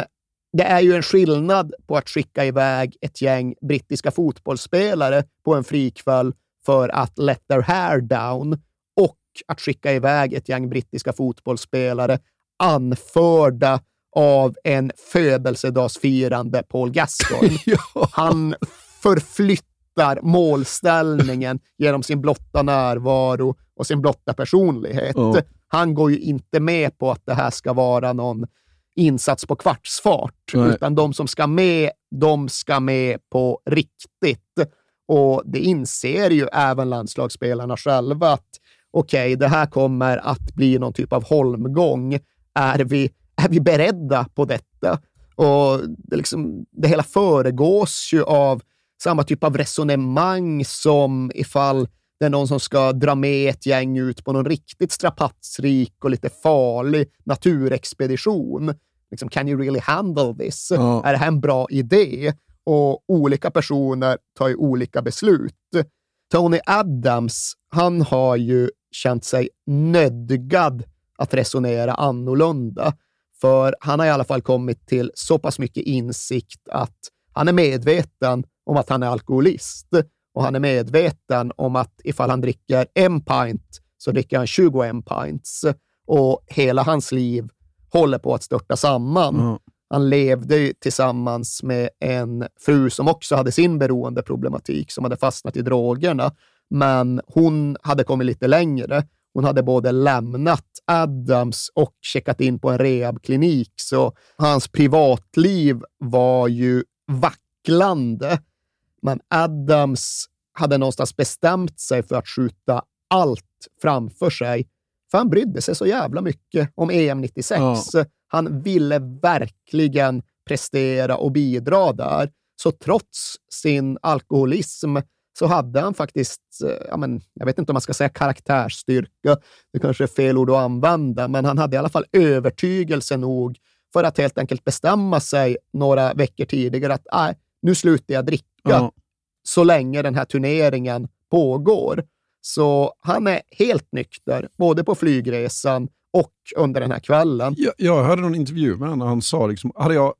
det är ju en skillnad på att skicka iväg ett gäng brittiska fotbollsspelare på en frikväll för att let their hair down och att skicka iväg ett gäng brittiska fotbollsspelare anförda av en födelsedagsfirande Paul Gascoigne. Han förflyttar målställningen genom sin blotta närvaro och sin blotta personlighet. Han går ju inte med på att det här ska vara någon insats på kvartsfart, Nej. utan de som ska med, de ska med på riktigt. Och det inser ju även landslagsspelarna själva att okej, det här kommer att bli någon typ av holmgång. Är vi, är vi beredda på detta? Och det, liksom, det hela föregås ju av samma typ av resonemang som ifall det är någon som ska dra med ett gäng ut på någon riktigt strapatsrik och lite farlig naturexpedition. Liksom, can you really handle this? Ja. Är det här en bra idé? Och olika personer tar ju olika beslut. Tony Adams, han har ju känt sig nödgad att resonera annorlunda. För han har i alla fall kommit till så pass mycket insikt att han är medveten om att han är alkoholist och han är medveten om att ifall han dricker en pint så dricker han 21 pints och hela hans liv håller på att störta samman. Ja. Han levde tillsammans med en fru som också hade sin beroendeproblematik, som hade fastnat i drogerna. Men hon hade kommit lite längre. Hon hade både lämnat Adams och checkat in på en rehabklinik, så hans privatliv var ju vacklande. Men Adams hade någonstans bestämt sig för att skjuta allt framför sig, för han brydde sig så jävla mycket om EM 96. Ja. Han ville verkligen prestera och bidra där. Så trots sin alkoholism så hade han faktiskt, eh, ja men, jag vet inte om man ska säga karaktärsstyrka, det kanske är fel ord att använda, men han hade i alla fall övertygelse nog för att helt enkelt bestämma sig några veckor tidigare att nej, nu slutar jag dricka Ja. så länge den här turneringen pågår. Så han är helt nykter, både på flygresan och under den här kvällen. Jag, jag hörde någon intervju med honom och han sa liksom, hade jag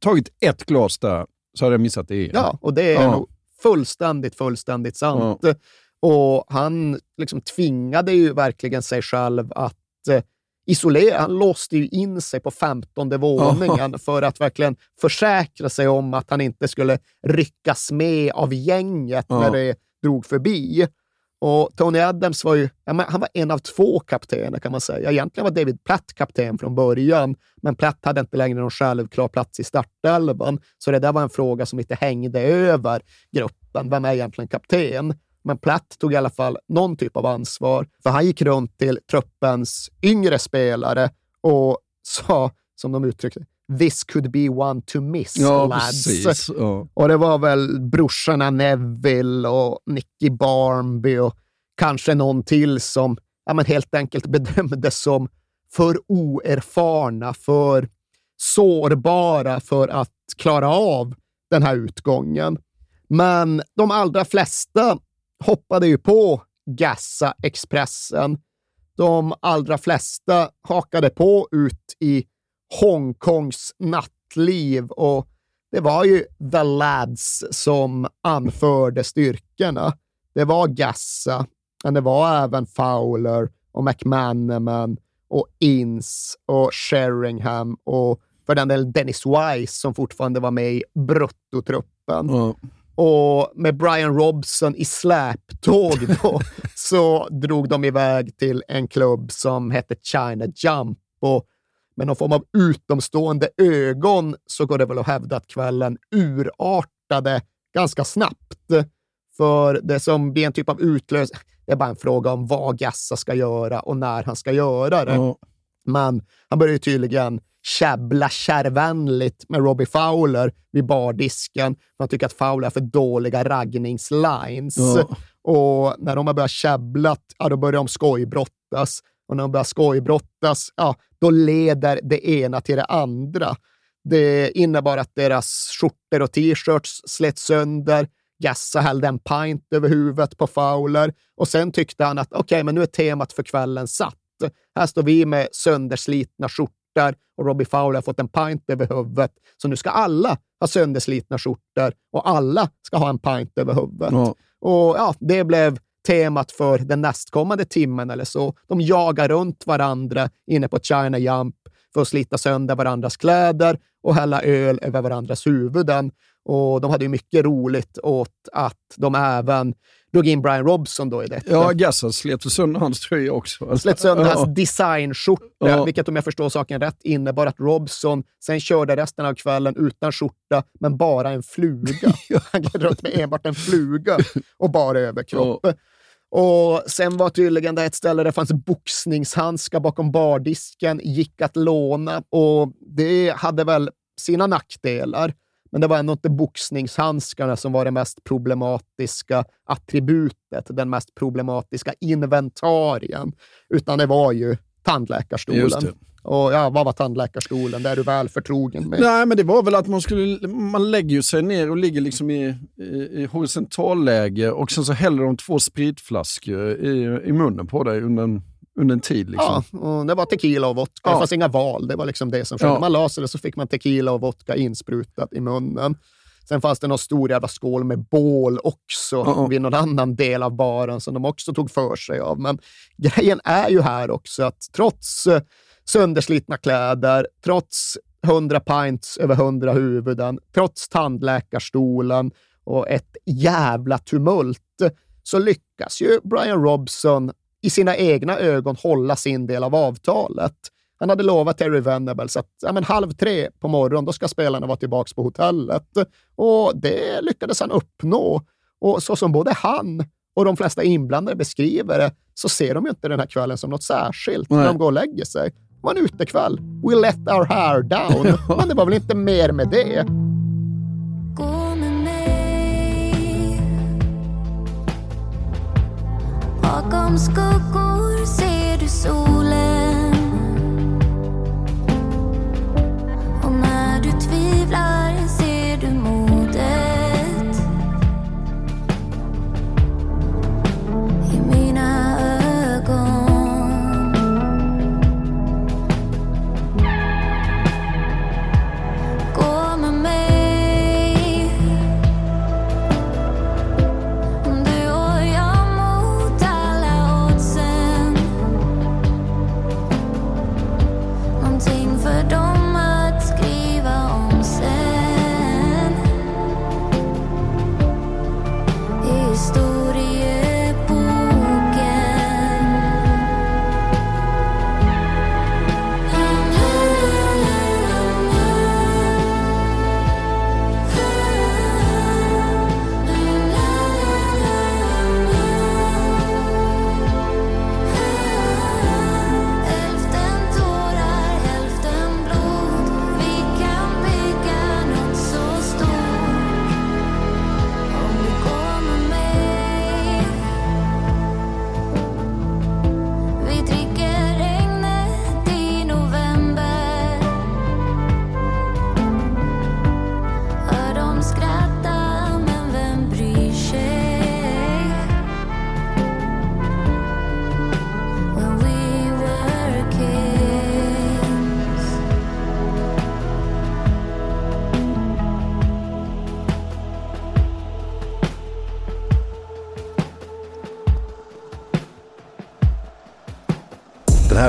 tagit ett glas där så hade jag missat det igen. Ja, och det är Ja. nog fullständigt, fullständigt sant. Och han liksom tvingade ju verkligen sig själv att eh, isolera. Han låste ju in sig på femtonde våningen för att verkligen försäkra sig om att han inte skulle ryckas med av gänget Ja. när det drog förbi. Och Tony Adams var ju ja, han var en av två kaptener kan man säga. Egentligen var David Platt kapten från början, men Platt hade inte längre någon självklar plats i startelvan. Så det där var en fråga som inte hängde över gruppen. Vem är egentligen kapten? Men Platt tog i alla fall någon typ av ansvar, för han gick runt till truppens yngre spelare och sa, som de uttryckte This could be one to miss, Ja, lads. Ja. Och det var väl brorsorna Neville och Nicky Barmby och kanske någon till som ja, men helt enkelt bedömdes som för oerfarna, för sårbara för att klara av den här utgången. Men de allra flesta hoppade ju på Gassa-expressen. De allra flesta hakade på ut i Hongkongs nattliv och det var ju The Lads som anförde styrkorna. Det var Gassa, men det var även Fowler och McManaman och Ince och Sheringham och för den delen Dennis Wise som fortfarande var med i bruttotruppen. Och med Brian Robson i släptåg då, så drog de iväg till en klubb som hette China Jump. Och med någon form av utomstående ögon så går det väl att hävda att kvällen urartade ganska snabbt. För det som blir en typ av utlös... Det är bara en fråga om vad Gassa ska göra och när han ska göra det. Ja. Men han börjar ju tydligen käbbla kärvänligt med Robbie Fowler vid bardisken. För han tycker att Fowler har för dåliga raggningslines. Ja. Och när de har börjat käbbla, ja, då börjar de skojbrottas. Och när de börjar skojbrottas, ja, då leder det ena till det andra. Det innebar att deras skjortor och t-shirts slet sönder. Gassa hällde en pint över huvudet på Fowler och sen tyckte han att okej, men nu är temat för kvällen satt. Här står vi med sönderslitna skjortor och Robbie Fowler har fått en pint över huvudet. Så nu ska alla ha sönderslitna skjortor och alla ska ha en pint över huvudet. Ja. Och ja, det blev temat för den nästkommande timmen eller så. De jagar runt varandra inne på China Jump för att slita sönder varandras kläder och hälla öl över varandras huvuden. Och de hade ju mycket roligt åt att de även drog in Brian Robson då i detta. Ja, Gassa slet sönder hans tröja också. Slet sönder Ja. hans designskjorta, Ja. vilket om jag förstår saken rätt innebar att Robson sen körde resten av kvällen utan skjorta, men bara en fluga. Han gled runt med enbart en fluga och bara överkropp. Och sen var tydligen det ett ställe där det fanns boxningshandskar bakom bardisken, gick att låna och det hade väl sina nackdelar. Men det var ändå inte boxningshandskarna som var det mest problematiska attributet, den mest problematiska inventarien, utan det var ju tandläkarstolen. Och ja, vad var tandläkarstolen? Det är du väl förtrogen med. Nej, men det var väl att man skulle, man lägger ju sig ner och ligger liksom i, i, i horisontalläge och sen så häller de två spritflaskor i, i munnen på dig under en, under en tid. Liksom. Ja, och det var tequila och vodka. Ja. Det fanns inga val. Det var liksom det som skedde. Ja. Man la sig där så fick man tequila och vodka insprutat i munnen. Sen fanns det någon stor jävla skål med bål också Ja. vid någon annan del av baren som de också tog för sig av. Men grejen är ju här också att trots eh, sönderslitna kläder, trots 100 pints över 100 huvuden, trots tandläkarstolen och ett jävla tumult, så lyckas ju Brian Robson i sina egna ögon hålla sin del av avtalet. Han hade lovat Terry Venables att ja, men halv tre på morgonen, då ska spelarna vara tillbaka på hotellet. Och det lyckades han uppnå. Och så som både han och de flesta inblandade beskriver det, så ser de ju inte den här kvällen som något särskilt när Nej. de går och lägger sig. Det var en utekväll. We let our hair down. Men det var väl inte mer med det. Bakom skuggor ser du solen.